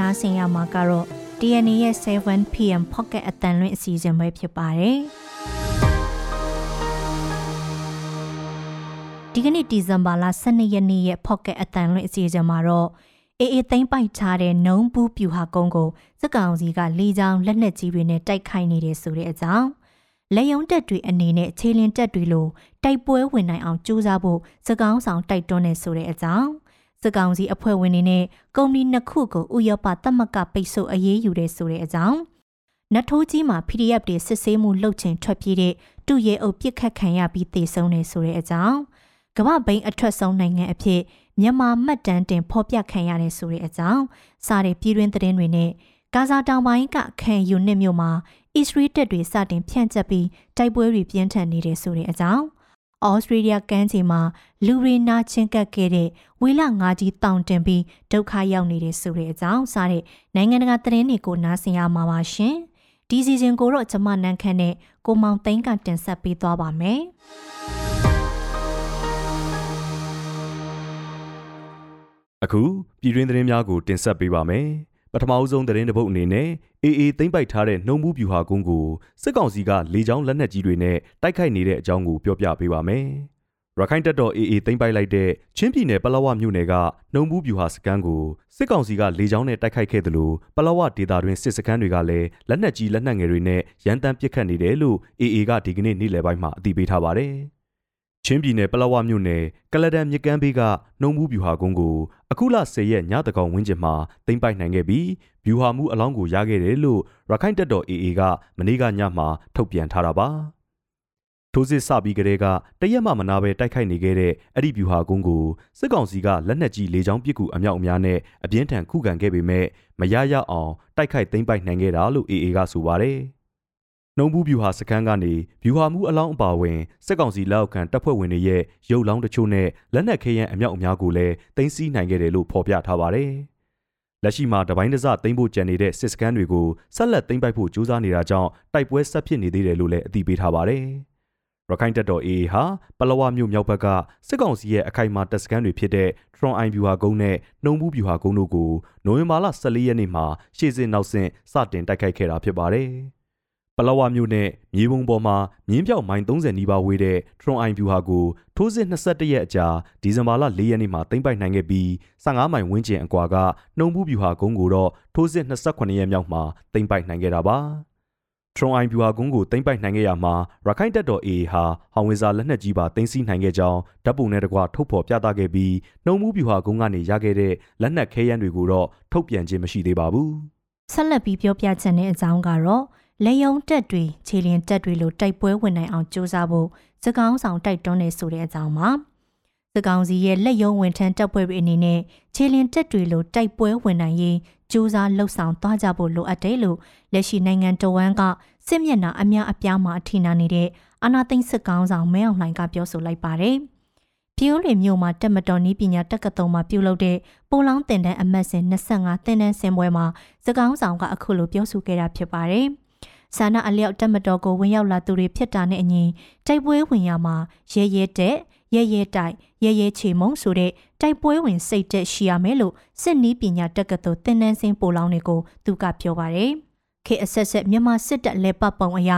နားဆင်ရမှာကတော့ DNA ရဲ့ 7pm pocket အတန်လွင့်အစီအစဉ်ပဲဖြစ်ပါတယ်ဒီကနေ့ဒီဇင်ဘာလ12ရက်နေ့ရဲ့ pocket အတန်လွင့်အစီအစဉ်မှာတော့အေးအေးသိမ့်ပိုက်ထားတဲ့နုံဘူးပြူဟာကုန်းကိုစစ်ကောင်စီကလေကြောင်းလက်နက်ကြီးတွေနဲ့တိုက်ခိုက်နေတယ်ဆိုတဲ့အကြောင်းလေယုံတက်တွေအနေနဲ့ခြေလင်းတက်တွေလိုတိုက်ပွဲဝင်နိုင်အောင်ကြိုးစားဖို့စကောင်းဆောင်တိုက်တွန်းနေဆိုတဲ့အကြောင်း စစ်ကောင်စီအဖွဲ့ဝင်တွေနဲ့ကုမ္ပဏီနှစ်ခုကိုဥရောပသမဂ္ဂပိတ်ဆို့အရေးယူတဲ့ဆိုတဲ့အကြောင်းနထိုးကြီးမှာ PDF တွေစစ်ဆေးမှုလှုပ်ချင်ထွက်ပြေးတဲ့တူရဲအုပ်ပြစ်ခတ်ခံရပြီးတေဆုံးနေဆိုတဲ့အကြောင်းကမ္ဘာဘိန်းအထွက်ဆုံးနိုင်ငံအဖြစ်မြန်မာမှတ်တမ်းတင်ဖော်ပြခံရတဲ့ဆိုတဲ့အကြောင်းစားတဲ့ပြည်တွင်းသတင်းတွေနဲ့ဂါဇာတောင်ပိုင်းကခံယူနစ်မြို့မှာအစ္စရေးတပ်တွေစတင်ဖြန့်ကျက်ပြီးတိုက်ပွဲတွေပြင်းထန်နေတဲ့ဆိုတဲ့အကြောင်း ဩစတြေးလျကမ်းခြေမှာလူရီနာချင်းကပ်ခဲ့တဲ့ဝေလငါးကြီးတောင်တင်ပြီးဒုက္ခရောက်နေတဲ့ဆိုတဲ့အကြောင်းစားတဲ့နိုင်ငံတကာသတင်းတွေကိုနားဆင်ရမှာပါရှင်ဒီစီစဉ်ကိုတော့ကျမနန်းခမ်းနဲ့ကိုမောင်သိန်းကတင်ဆက်ပေးသွားပါမယ်အခုပြည်တွင်းသတင်းများကိုတင်ဆက်ပေးပါမယ် ပထမအဆုံးသတင်းတစ်ပုဒ်အနေနဲ့အေအေသိမ့်ပိုက်ထားတဲ့နှုံမှုပြူဟာကုန်းကိုစစ်ကောင်စီကလေကြောင်းလက်နက်ကြီးတွေနဲ့တိုက်ခိုက်နေတဲ့အကြောင်းကိုပြောပြပေးပါမယ်ရခိုင်တပ်တော် AA သိမ်းပိုက်လိုက်တဲ့ချင်းပြည်နယ်ပလောဝမြို့နယ်ကနှုံဘူးပြူဟာစကန်ကိုစစ်ကောင်စီကလေကြောင်းနဲ့တိုက်ခိုက်ခဲ့တယ်လို့ပလောဝဒေသတွင်းစစ်စခန်းတွေကလည်းလက်နက်ကြီးလက်နက်ငယ်တွေနဲ့ရန်တမ်းပစ်ခတ်နေတယ်လို့ AA ကဒီကနေ့နေ့လယ်ပိုင်းမှာအသိပေးထားပါတယ်။ ချင်းပြည်နယ်ပလောဝမြို့နယ်ကလဒန်မြကန်းဘေးကနှုံဘူးပြူဟာကုန်းကိုအခုလ10ရက်ညတကောင်ဝင်းကျင်မှာသိမ်းပိုက်နိုင်ခဲ့ပြီးဗျူဟာမှုအလောင်းကိုရခဲ့တယ်လို့ရခိုင်တပ်တော် AA ကမနေ့ကညမှာထုတ်ပြန်ထားတာပါ။ထိုးစစ်စပြီးကတည်းကတရက်မှမနာပဲတိုက်ခိုက်နေခဲ့တဲ့အဲ့ဒီဗျူဟာကုန်းကိုစစ်ကောင်စီကလက်နက်ကြီးလေကြောင်းပစ်ကူအမြောက်အများနဲ့အပြင်းထန်ခုခံခဲ့ပေမဲ့မရရအောင်တိုက်ခိုက်သိမ်းပိုက်နိုင်ခဲ့တာလို့ AA ကဆိုပါတယ်။ နှုံဘူးဗျူဟာစခန်းကနေဗျူဟာမှုအလောင်းအပါဝင်စစ်ကောင်စီလက်အောက်ခံတပ်ဖွဲ့ဝင်တွေရဲ့ရုပ်လောင်းတချို့နဲ့လက်နက်ခဲယမ်းအမြောက်အများကိုလည်းတင်စီနိုင်ခဲ့တယ်လို့ဖော်ပြထားပါတယ်။လက်ရှိမှာတပိုင်းတစသိမ်းဖို့ကြံနေတဲ့စစ်စခန်းတွေကိုဆက်လက်သိမ်းပိုက်ဖို့ကြိုးစားနေတာကြောင့်တိုက်ပွဲဆက်ဖြစ်နေသေးတယ်လို့လည်းအသိပေးထားပါတယ်။ရခိုင်တပ်တော် AA ဟာပလောဝမြို့မြောက်ဘက်ကစစ်ကောင်စီရဲ့အခိုင်အမာတပ်စခန်းတွေဖြစ်တဲ့ထရွန်အိုင်ဗျူဟာကုန်းနဲ့နှုံဘူးဗျူဟာကုန်းတို့ကိုနိုဝင်ဘာလ14ရက်နေ့မှာရှေ့စဉ်နောက်ဆင့်စတင်တိုက်ခိုက်ခဲ့တာဖြစ်ပါတယ်။ ပလောဝမြို့နဲ့မြေပုံပေါ်မှာမြင်းပြောက်မိုင်30နီးပါးဝေးတဲ့ထရွန်အိုင်ဗျူဟာကိုထိုးစစ်21ရက်အကြာဒီဇင်ဘာလ4ရက်နေ့မှာသိမ်းပိုက်နိုင်ခဲ့ပြီး15မိုင်ဝန်းကျင်အကွာကနှုံဘူးဗျူဟာကုန်းကိုတော့ထိုးစစ်28ရက်မြောက်မှာသိမ်းပိုက်နိုင်ခဲ့တာပါ။ထရွန်အိုင်ဗျူဟာကုန်းကိုသိမ်းပိုက်နိုင်ခဲ့ရမှာရခိုင်တပ်တော် AA ဟာဟောင်ဝေဇာလက်နက်ကြီးပါသိမ်းဆည်းနိုင်ခဲ့ကြောင်းဓာတ်ပုံနဲ့တကွထုတ်ဖော်ပြသခဲ့ပြီးနှုံမှုဗျူဟာကုန်းကနေရခဲ့တဲ့လက်နက်ခဲယမ်းတွေကိုတော့ထုတ်ပြန်ခြင်းမရှိသေးပါဘူး။ဆက်လက်ပြီးပြောပြချက်တဲ့အကြောင်းကတော့ လေယုံတက်တွေခြေလျင်တက်တွေလိုတိုက်ပွဲဝင်နိုင်အောင်ကြိုးစားဖို့စကောင်းဆောင်တိုက်တွန်းနေဆိုတဲ့အကြောင်းပါ။စကောင်းစီရဲ့လက်ယုံဝင်ထမ်းတပ်ဖွဲ့တွေအနေနဲ့ခြေလျင်တက်တွေလိုတိုက်ပွဲဝင်နိုင်ရေးစူးစမ်းလှုပ်ဆောင်သွားကြဖို့လိုအပ်တယ်လို့လက်ရှိနိုင်ငံတော်ဝန်ကစစ်မျက်နှာအများအပြားမှာအထင်နာနေတဲ့အာနာသိန်းစစ်ကောင်းဆောင်မဲအောင်လှိုင်ကပြောဆိုလိုက်ပါတယ်။ပြည်ဦးလွေမြို့မှာတက်မတော်နီးပညာတက္ကသိုလ်မှာပြုလုပ်တဲ့ပိုလောင်းတင်တန်းအမတ်စဉ်25တင်တန်းဆင်ပွဲမှာစကောင်းဆောင်ကအခုလိုပြောဆိုခဲ့တာဖြစ်ပါတယ်။ ဆန္ဒအလျောက်တက်မတော်ကိုဝင်ရောက်လာသူတွေဖြစ်တာနဲ့အညီတိုက်ပွဲဝင်ရမှာရဲရဲတဲ့ရဲရဲတိုက်ရဲရဲချေမုံဆိုတဲ့တိုက်ပွဲဝင်စိတ်သက်ရှိရမယ်လို့စစ်နီးပညာတက္ကသိုလ်တင်နန်းစင်းပိုလောင်းတွေကိုသူကပြောပါတယ်။ခေအဆက်ဆက်မြန်မာစစ်တပ်လက်ပတ်ပုံအရ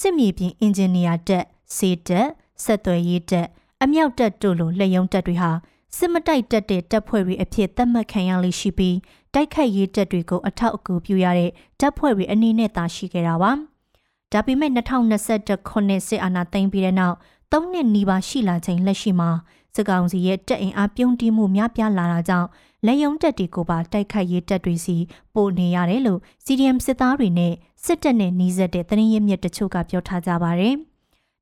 စစ်မြေပြင်အင်ဂျင်နီယာတက်စေတက်ဆက်သွယ်ရေးတက်အမြောက်တက်တို့လိုလက်ယုံတက်တွေဟာ စစ်မတိုက်တက်တဲ့တပ်ဖွဲ့တွေအဖြစ်သတ်မှတ်ခံရလိမ့်ရှိပြီးတိုက်ခိုက်ရေးတပ်တွေကိုအထောက်အကူပြုရတဲ့တပ်ဖွဲ့တွေအနေနဲ့သာရှိခဲ့တာပါ။ဒါပေမဲ့2021ခုနှစ်စစ်အာဏာသိမ်းပြီးတဲ့နောက်၃နှစ်နီးပါးရှိလာချိန်လက်ရှိမှာစစ်ကောင်စီရဲ့တပ်အင်အားပြုံးတီးမှုများပြားလာတာကြောင့်လက်ယုံတပ်တွေကိုပါတိုက်ခိုက်ရေးတပ်တွေစီပို့နေရတယ်လို့ CDM စစ်သားတွေနဲ့စစ်တပ်နဲ့နှီးစပ်တဲ့သတင်းရင်းမြစ်တချို့ကပြောထားကြပါတယ်။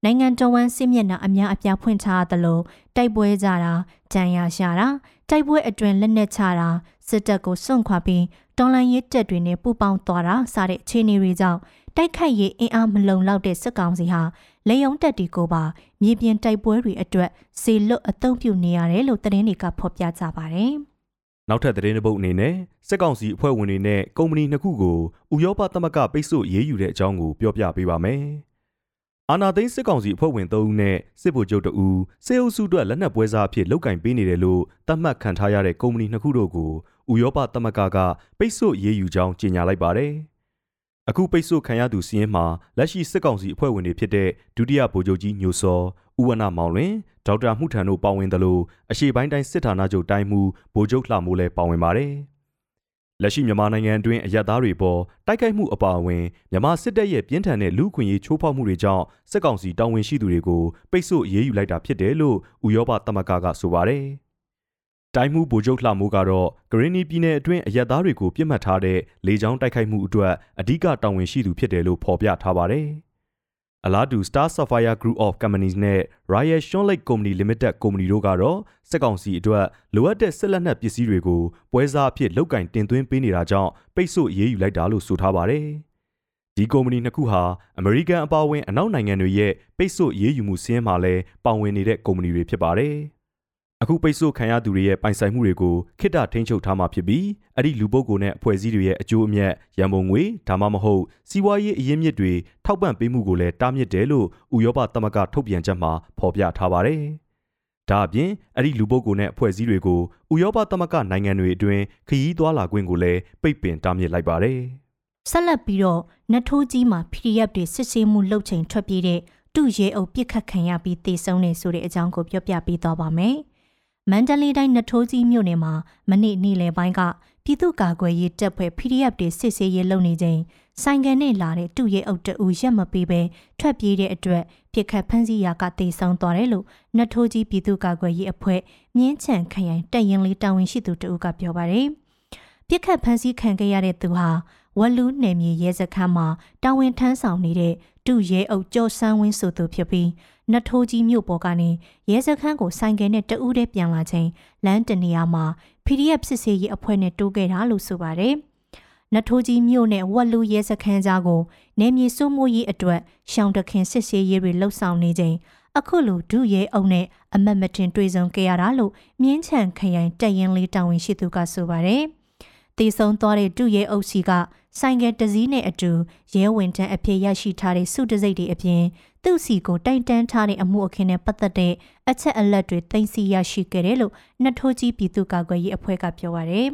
နိုင်ငံတော်ဝန်စစ်မျက်နှာအများအပြားဖွင့်ထားသလိုတိုက်ပွဲကြတာ၊ဂျန်ရရှာတာတိုက်ပွဲအတွင်လက်နက်ချတာစစ်တပ်ကိုစွန့်ခွာပြီးတော်လန်ရေးတပ်တွေနဲ့ပူးပေါင်းသွားတာစတဲ့အခြေအနေတွေကြောင့်တိုက်ခိုက်ရေးအင်အားမလုံလောက်တဲ့စစ်ကောင်စီဟာလေယုံတက်တီကိုပါမြေပြင်တိုက်ပွဲတွေအတွက်စေလွတ်အသုံးပြုနေရတယ်လို့သတင်းတွေကဖော်ပြကြပါတယ်။နောက်ထပ်သတင်းတစ်ပုဒ်အနေနဲ့စစ်ကောင်စီအဖွဲ့ဝင်တွေနဲ့ကုမ္ပဏီနှစ်ခုကိုဥရောပသမဂ္ဂပိတ်ဆို့ရေးယူတဲ့အကြောင်းကိုပြောပြပေးပါမယ်။ အာနာသိန်းစစ်ကောင်စီအဖွဲ့ဝင်၃ဦးနဲ့စစ်ဗိုလ်ချုပ်တဦးစေအုပ်စုအတွက်လက်နက်ပွဲစားအဖြစ်လုပ်ကင်ပေးနေတယ်လို့သတ်မှတ်ခံထားရတဲ့ကုမ္ပဏီနှစ်ခုတို့ကိုဥရောပသမဂ္ဂကပိတ်ဆို့ရေးယူကြောင်းကြေညာလိုက်ပါတယ်။အခုပိတ်ဆို့ခံရသူစီးရင်မှာလက်ရှိစစ်ကောင်စီအဖွဲ့ဝင်တွေဖြစ်တဲ့ဒုတိယဗိုလ်ချုပ်ကြီးညိုစောဦးဝနမောင်လွင်ဒေါက်တာမှုထန်တို့ပါဝင်တယ်လို့အရှိပိုင်းတိုင်းစစ်ဌာနချုပ်တိုင်းမှုဗိုလ်ချုပ်လှမိုးလည်းပါဝင်ပါတယ်။ လက်ရှိမြန်မာနိုင်ငံအတွင်းအရက်သားတွေပေါ်တိုက်ခိုက်မှုအပါအဝင်မြန်မာစစ်တပ်ရဲ့ပြင်းထန်တဲ့လူ့ခွင့်ရေးချိုးဖောက်မှုတွေကြောင့်စစ်ကောင်စီတာဝန်ရှိသူတွေကိုပိတ်ဆို့အရေးယူလိုက်တာဖြစ်တယ်လို့ဥရောပသမဂ္ဂကဆိုပါတယ်။တိုင်းမှုဗိုလ်ချုပ်လှမိုးကတော့ဂရင်းနီပြည်နယ်အတွင်းအရက်သားတွေကိုပြစ်မှတ်ထားတဲ့လေကြောင်းတိုက်ခိုက်မှုအတွက်အ धिक တာဝန်ရှိသူဖြစ်တယ်လို့ဖော်ပြထားပါတယ်။ အလားတူ Star Sapphire Group of Companies နဲ့ Royal Sean Lake Company Limited ကုမ္ပဏီတို့ကတော့စက်ကောင်စီအတွက်လိုအပ်တဲ့စစ်လက်နက်ပစ္စည်းတွေကိုပွဲစားအဖြစ်လောက်ကင်တင်သွင်းပေးနေတာကြောင့်ပိတ်ဆို့အရေးယူလိုက်တာလို့ဆိုထားပါတယ်။ဒီကုမ္ပဏီနှစ်ခုဟာအမေရိကန်အပါအဝင်အနောက်နိုင်ငံတွေရဲ့ပိတ်ဆို့ရေးယူမှုစင်းမှာလည်းပါဝင်နေတဲ့ကုမ္ပဏီတွေဖြစ်ပါတယ်။ အခုပိတ်ဆို့ခံရသူတွေရဲ့ပိုင်ဆိုင်မှုတွေကိုခိတ္တထိန်းချုပ်ထားမှာဖြစ်ပြီးအဲ့ဒီလူပုဂ္ဂိုလ်နဲ့အဖွဲ့အစည်းတွေရဲ့အကျိုးအမြတ်ရန်ပုံငွေဒါမှမဟုတ်စီးပွားရေးအရင်းမြစ်တွေထောက်ပံ့ပေးမှုကိုလည်းတားမြစ်တယ်လို့ဥရောပသမဂ္ဂထုတ်ပြန်ချက်မှာဖော်ပြထားပါတယ်။ဒါအပြင်အဲ့ဒီလူပုဂ္ဂိုလ်နဲ့အဖွဲ့အစည်းတွေကိုဥရောပသမဂ္ဂနိုင်ငံတွေအတွင်းခရီးသွားလာခွင့်ကိုလည်းပိတ်ပင်တားမြစ်လိုက်ပါတယ်။ဆက်လက်ပြီးတော့နတ်ထိုးကြီးမှာ PDF တွေစစ်ဆေးမှုလုပ်ချိန်ထွက်ပြေးတဲ့တူရဲအုပ်ပြစ်ခတ်ခံရပြီးတေဆုံးနေဆိုတဲ့အကြောင်းကိုပြောပြပေးသွားပါမယ်။ မန္တလေးတိုင်းနထိုးကြီးမြို့နယ်မှာမနေ့နေ့လယ်ပိုင်းကပြည်သူ့ကာကွယ်ရေးတပ်ဖွဲ့ PDF တွေစစ်ဆေးရေးလုပ်နေချိန်ဆိုင်ကန်နဲ့လာတဲ့တူရဲအုပ်တအူရက်မပေးဘဲထွက်ပြေးတဲ့အတွက်ပြစ်ခတ်ဖမ်းဆီးရာကတေဆုံးသွားတယ်လို့နထိုးကြီးပြည်သူ့ကာကွယ်ရေးအဖွဲ့မြင်းချံခရိုင်တပ်ရင်လေးတာဝန်ရှိသူတအူကပြောပါတယ်။ပြစ်ခတ်ဖမ်းဆီးခံခဲ့ရတဲ့သူဟာဝလူးနယ်မြေရဲစခန်းမှာတာဝန်ထမ်းဆောင်နေတဲ့တူရဲအုပ်ကျော်ဆန်းဝင်းဆိုသူဖြစ်ပြီး နတ်ထိုးကြီးမြို့ပေါ်ကနေရဲစခန်းကိုဆိုင်ကယ်နဲ့တအူးတည်းပြန်လာချိန်လမ်းတနေရာမှာ PDF စစ်စေးရေးအဖွဲ့နဲ့တိုးခဲ့တာလို့ဆိုပါတယ်။နတ်ထိုးကြီးမြို့နဲ့ဝက်လူရဲစခန်းကြားကိုနေမြေစိုးမိုးရေးအတွက်ရှောင်းတခင်စစ်စေးရေးတွေလှုပ်ဆောင်နေချိန်အခုလိုဒုရဲအုပ်နဲ့အမတ်မတင်တွေ့ဆုံခဲ့ရတာလို့မြင်းချံခရိုင်တပ်ရင်လေးတာဝန်ရှိသူကဆိုပါတယ်။တေဆုံသွားတဲ့ဒုရဲအုပ်စီကဆိုင်ကယ်တစည်းနဲ့အတူရဲဝင်တန်းအဖြစ်ရရှိထားတဲ့စုတစိတ်တွေအပြင် သူ့စီကိုတိုင်တန်းထားတဲ့အမှုအခင်းနဲ့ပတ်သက်တဲ့အချက်အလက်တွေသိသိရရှိခဲ့တယ်လို့နှထိုးကြီးပြည်သူ့ကာကွယ်ရေးအဖွဲ့ကပြောပါရယ်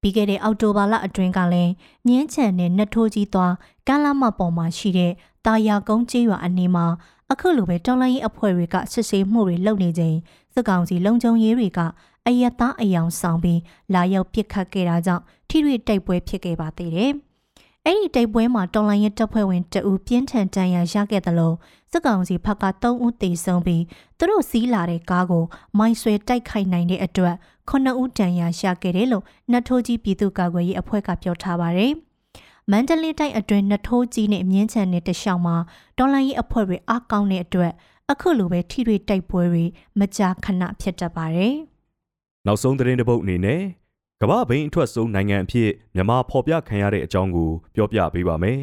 ပြီးခဲ့တဲ့အောက်တိုဘာလအတွင်းကလည်းမြင်းချံနဲ့နှထိုးကြီးသွားကမ်းလာမပေါ်မှာရှိတဲ့တာယာကုန်းကျေးရွာအနီးမှာအခုလိုပဲတော်လိုင်းရေးအဖွဲ့တွေကစစ်ဆေးမှုတွေလုပ်နေချိန်စစ်ကောင်စီလုံခြုံရေးတွေကအယက်သားအယောင်ဆောင်ပြီးလာရောက်ပစ်ခတ်ခဲ့တာကြောင့်ထိတွေ့တိုက်ပွဲဖြစ်ခဲ့ပါသေးတယ်။ အဲ့ဒီတိုက်ပွဲမှာတော်လိုင်းရဲတပ်ဖွဲ့ဝင်တအူပြင်းထန်တန်ရာရခဲ့တယ်လို့စစ်ကောင်စီဘက်က3ဦးသေဆုံးပြီးသူတို့စီးလာတဲ့ကားကိုမိုင်းဆွဲတိုက်ခိုက်နိုင်တဲ့အတွက်9ဦးတန်ရာရခဲ့တယ်လို့နတ်ထိုးကြီးပြည်သူ့ကာကွယ်ရေးအဖွဲ့ကပြောထားပါတယ်။မန္တလေးတိုင်းအတွင်းနထိုးကြီးနဲ့မြင်းချံနဲ့တခြားမှာတော်လိုင်းရေးအဖွဲ့တွေအကောင်းတဲ့အတွက်အခုလိုပဲထိတွေ့တိုက်ပွဲတွေမကြာခဏဖြစ်တတ်ပါတယ်။နောက်ဆုံးသတင်းတစ်ပုဒ်အနေနဲ့ ကမ္ဘာဘိန်းအထွက်ဆုံးနိုင်ငံအဖြစ်မြန်မာဖော်ပြခံရတဲ့အကြောင်းကိုပြောပြပေးပါမယ်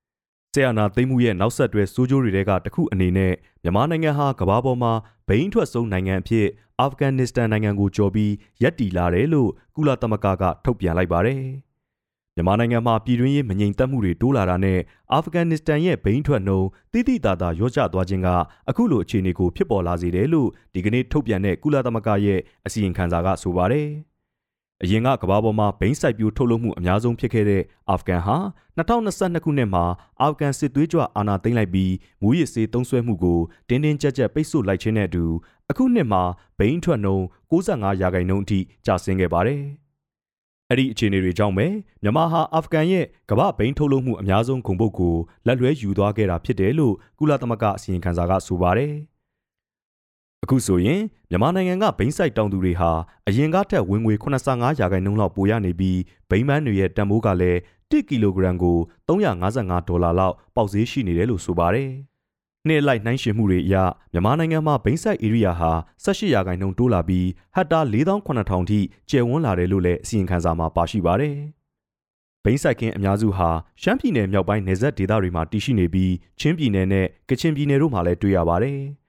။ဆီယနာသိမ်းမှုရဲ့နောက်ဆက်တွဲစိုးကျိုးတွေကတခုအနေနဲ့မြန်မာနိုင်ငံဟာကမ္ဘာပေါ်မှာဘိန်းထွက်ဆုံးနိုင်ငံအဖြစ်အာဖဂန်နစ္စတန်နိုင်ငံကိုကျော်ပြီးရပ်တည်လာတယ်လို့ကုလသမဂ္ဂကထုတ်ပြန်လိုက်ပါတယ်။မြန်မာနိုင်ငံမှာပြည်တွင်းရေးမငြိမ်သက်မှုတွေတိုးလာတာနဲ့အာဖဂန်နစ္စတန်ရဲ့ဘိန်းထွက်နှုန်းတိတိတသာရောကျသွားခြင်းကအခုလိုအခြေအနေကိုဖြစ်ပေါ်လာစေတယ်လို့ဒီကနေ့ထုတ်ပြန်တဲ့ကုလသမဂ္ဂရဲ့အစီရင်ခံစာကဆိုပါတယ်။ အရင်ကကမ္ဘာပေါ်မှာဘိန်းစိုက်ပျိုးထုတ်လုပ်မှုအများဆုံးဖြစ်ခဲ့တဲ့အာဖဂန်ဟာ2022ခုနှစ်မှာအာဖဂန်စစ်သွေးကြွအာဏာသိမ်းလိုက်ပြီးမူရစ်စေးသုံးစွဲမှုကိုတင်းတင်းကြပ်ကြပ်ပိတ်ဆို့လိုက်ခြင်းနဲ့အတူအခုနှစ်မှာဘိန်းထွက်နှုန်း65ရာခိုင်နှုန်းအထိကျဆင်းခဲ့ပါတယ်။အဲ့ဒီအခြေအနေတွေကြောင့်ပဲမြန်မာဟာအာဖဂန်ရဲ့ကမ္ဘာဘိန်းထုတ်လုပ်မှုအများဆုံးဂုဏ်ပုတ်ကိုလက်လွဲယူသွားခဲ့တာဖြစ်တယ်လို့ကုလသမဂ္ဂအစီရင်ခံစာကဆိုပါတယ်။အခုဆိုရင် မြန်မာနိုင်ငံကဘိန်းစိုက်တောင်သူတွေဟာအရင်ကထက်ဝင်ငွေ85ရာခိုင်နှုန်းလောက်ပိုရနေပြီးဘိန်းပန်းတွေရဲ့တန်ဖိုးကလည်း1ကီလိုဂရမ်ကို355ဒေါ်လာလောက်ပေါက်ဈေးရှိနေတယ်လို့ဆိုပါတယ်။နှစ်လိုက်နှိုင်းရှင်မှုတွေအရမြန်မာနိုင်ငံမှာဘိန်းဆိုင်ဧရိယာဟာ18ရာခိုင်နှုန်းတိုးလာပြီးဟက်တာ4800ထိကျယ်ဝန်းလာတယ်လို့လည်းအစီရင်ခံစာမှာပါရှိပါတယ်။ဘိန်းဆိုင်ခင်းအများစုဟာရှမ်းပြည်နယ်မြောက်ပိုင်းနယ်စပ်ဒေသတွေမှာတည်ရှိနေပြီးချင်းပြည်နယ်နဲ့ကချင်ပြည်နယ်တို့မှာလည်းတွေ့ရပါတယ်။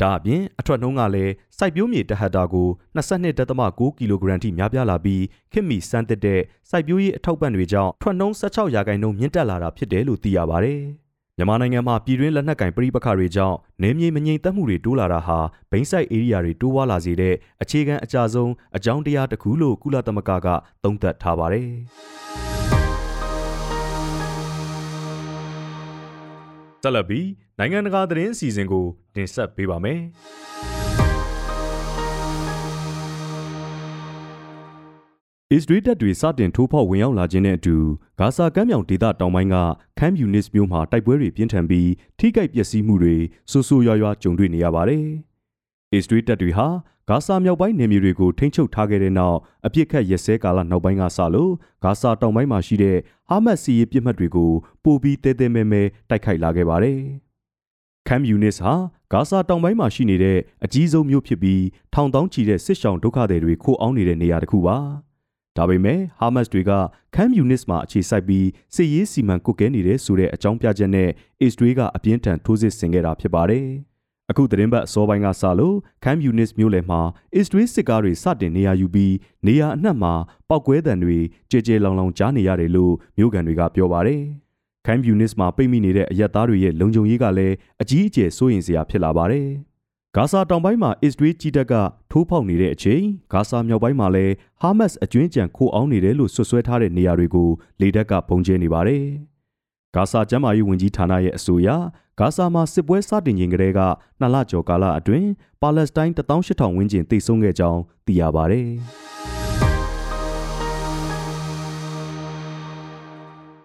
ဒါအပြင်အထွက်နှုန်းကလည်းစိုက်ပျိုးမြေတဟက်တာကို22.6ကီလိုဂရမ်ထိများပြားလာပြီးခင်မီစမ်းသစ်တဲ့စိုက်ပျိုးရေးအထောက်ပံ့တွေကြောင့်ထွက်နှုန်း16ရာခိုင်နှုန်းမြင့်တက်လာတာဖြစ်တယ်လို့သိရပါတယ်။မြန်မာနိုင်ငံမှာပြည်တွင်းလက်နက်ကင်ပြည်ပခါတွေကြောင့်နေမြေမငြိမ်သက်မှုတွေတိုးလာတာဟာဘိန်းဆိုင်ဧရိယာတွေတိုးဝါလာစေတဲ့အခြေခံအကြဆုံးအကြောင်းတရားတစ်ခုလို့ကုလသမဂ္ဂကသုံးသပ်ထားပါတယ်။ဆက်လက်ပြီး နိုင်ငံတကာသတင်းအစီအစဉ်ကိုတင်ဆက်ပေးပါမယ်။အစ္စရေးတပ်တွေစတင်ထိုးဖောက်ဝင်ရောက်လာခြင်းနဲ့အတူဂါဇာကမ်းမြောင်ဒေသတောင်ပိုင်းကခမ်ယူနစ်မြို့မှာတိုက်ပွဲတွေပြင်းထန်ပြီးထိခိုက်ပျက်စီးမှုတွေဆူဆူရွာရွာကြုံတွေ့နေရပါတယ်။အစ္စရေးတပ်တွေဟာဂါဇာမြောက်ပိုင်းနယ်မြေတွေကိုထိန်းချုပ်ထားခဲ့တဲ့နောက်အပြစ်ခတ်ရက်စဲကာလနောက်ပိုင်းကစလို့ဂါဇာတောင်ပိုင်းမှာရှိတဲ့ဟာမတ်စီရေးပြစ်မှတ်တွေကိုပိုပြီးတဲတဲမဲမဲတိုက်ခိုက်လာခဲ့ပါတယ်။ ခမ်ယူနစ်ဟာဂါဇာတောင်ပိုင်းမှာရှိနေတဲ့အကြီးဆုံးမြို့ဖြစ်ပြီးထောင်တောင်းချီတဲ့စစ်ရှောင်ဒုက္ခသည်တွေခိုအောင်းနေတဲ့နေရာတစ်ခုပါ။ဒါပေမဲ့ဟာမတ်တွေကခမ်ယူနစ်မှာအခြေစိုက်ပြီးစစ်ရေးစီမံကွပ်ကဲနေတဲ့ဆိုတဲ့အကြောင်းပြချက်နဲ့အစ္စရေးကအပြင်းထန်ထိုးစစ်ဆင်ခဲ့တာဖြစ်ပါတယ်။အခုသတင်းပတ်အစောပိုင်းကစလို့ခမ်ယူနစ်မြို့လယ်မှာအစ္စရေးစစ်ကားတွေစတင်နေရာယူပြီးနေရာအနှံ့မှာပောက်ကွဲတံတွေကြေကြေလောင်လောင်ကြားနေရတယ်လို့မြို့ကန်တွေကပြောပါတယ်။ ခမ်ယူနစ်မှာပိတ်မိနေတဲ့အရက်သားတွေရဲ့လုံခြုံရေးကလည်းအကြီးအကျယ်စိုးရိမ်စရာဖြစ်လာပါတယ်။ဂါဇာတောင်ပိုင်းမှာအစ္စရေးကြီးတပ်ကထိုးဖောက်နေတဲ့အချိန်ဂါဇာမြောက်ပိုင်းမှာလည်းဟာမတ်စ်အကျွင်းကြံခိုးအောင်နေတယ်လို့ဆွဆွဲထားတဲ့နေရာတွေကိုလေတပ်ကပုံကျဲနေပါတယ်။ဂါဇာကျမ်းမာရေးဝန်ကြီးဌာနရဲ့အဆိုအရဂါဇာမှာစစ်ပွဲစတင်ချိန်ကတည်းကနှစ်လကျော်ကာလအတွင်းပါလက်စတိုင်း18000ဝန်းကျင်တိတ်ဆုံးခဲ့ကြောင်းသိရပါတယ်။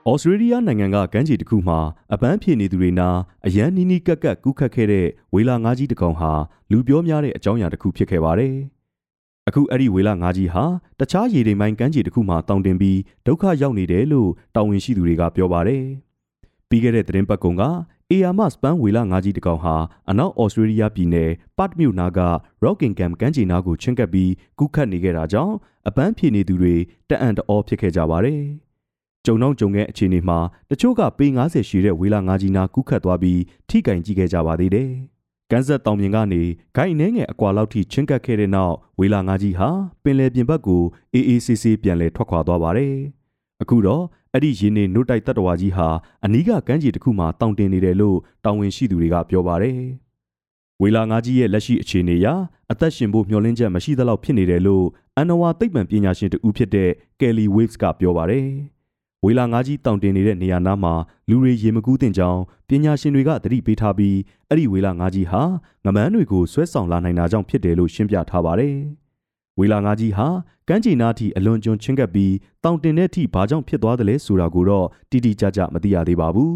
ဩစတြေးလျနိုင်ငံကကမ်းခြေတစ်ခုမှာအပန်းဖြေနေသူတွေနာအရန်နီးနီးကက်ကက်ကူးခတ်ခဲ့တဲ့ဝေလာငါးကြီးတစ်ကောင်ဟာလူပြောများတဲ့အကြောင်းအရာတစ်ခုဖြစ်ခဲ့ပါတယ်။အခုအဲ့ဒီဝေလာငါးကြီးဟာတခြားရေတိမ်ပိုင်းကမ်းခြေတစ်ခုမှာတောင်တင်ပြီးဒုက္ခရောက်နေတယ်လို့တာဝန်ရှိသူတွေကပြောပါတယ်။ပြီးခဲ့တဲ့သတင်းပတ်ကုံကအေယာမစပန်ဝေလာငါးကြီးတစ်ကောင်ဟာအနောက်ဩစတြေးလျပြည်နယ်ပတ်မြို့နာက Rockingham ကမ်းခြေနားကိုချင်းကပ်ပြီးကူးခတ်နေခဲ့တာကြောင့်အပန်းဖြေနေသူတွေတအံ့တော်ဖြစ်ခဲ့ကြပါတယ်။ ကြုံတော့ကြုံခဲ့အခြေအနေမှာတချို့ကပေ90ရှိတဲ့ဝေလာငါးကြီးနာကူးခတ်သွားပြီးထိကင်ကြည့်ခဲ့ကြပါသေးတယ်။ကန်းဆက်တောင်ပြင်ကနေဂိုင်းနှဲငယ်အကွာလောက်ထိချင်းကပ်ခဲ့တဲ့နောက်ဝေလာငါးကြီးဟာပင်လယ်ပြင်ဘက်ကိုအေးအေးဆေးဆေးပြန်လည်ထွက်ခွာသွားပါတယ်။အခုတော့အဲ့ဒီရင်းနေနှုတ်တိုက်တပ်တော်ကြီးဟာအနီးကကမ်းခြေတစ်ခုမှာတောင်တင်နေတယ်လို့တာဝန်ရှိသူတွေကပြောပါတယ်။ဝေလာငါးကြီးရဲ့လက်ရှိအခြေအနေအရအသက်ရှင်ဖို့မျှော်လင့်ချက်မရှိသလောက်ဖြစ်နေတယ်လို့အန်နဝါသိပ္ပံပညာရှင်တူဖြစ်တဲ့ကယ်လီဝေ့စ်ကပြောပါတယ်။ ဝေလာငါးကြီးတောင်တင်နေတဲ့နေရာနားမှာလူတွေရေမကူးတင်ကြောင်းပညာရှင်တွေကသတိပေးထားပြီးအဲ့ဒီဝေလာငါးကြီးဟာငမန်းတွေကိုဆွဲဆောင်လာနိုင်တာကြောင့်ဖြစ်တယ်လို့ရှင်းပြထားပါတယ်။ဝေလာငါးကြီးဟာကမ်းခြေနားထိအလွန်ကျွံချင်းကပ်ပြီးတောင်တင်တဲ့အထိဘာကြောင့်ဖြစ်သွားတယ်လဲဆိုတာကိုတော့တိတိကျကျမသိရသေးပါဘူး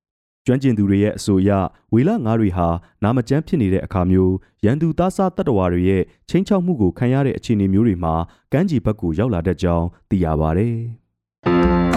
။ကျွမ်းကျင်သူတွေရဲ့အဆိုအရဝေလာငါးတွေဟာနာမကျန်းဖြစ်နေတဲ့အခါမျိုးရန်သူသားစားတတ္တဝါတွေရဲ့ချင်းချောက်မှုကိုခံရတဲ့အခြေအနေမျိုးတွေမှာကမ်းခြေဘက်ကိုရောက်လာတတ်ကြောင်းသိရပါဗျ။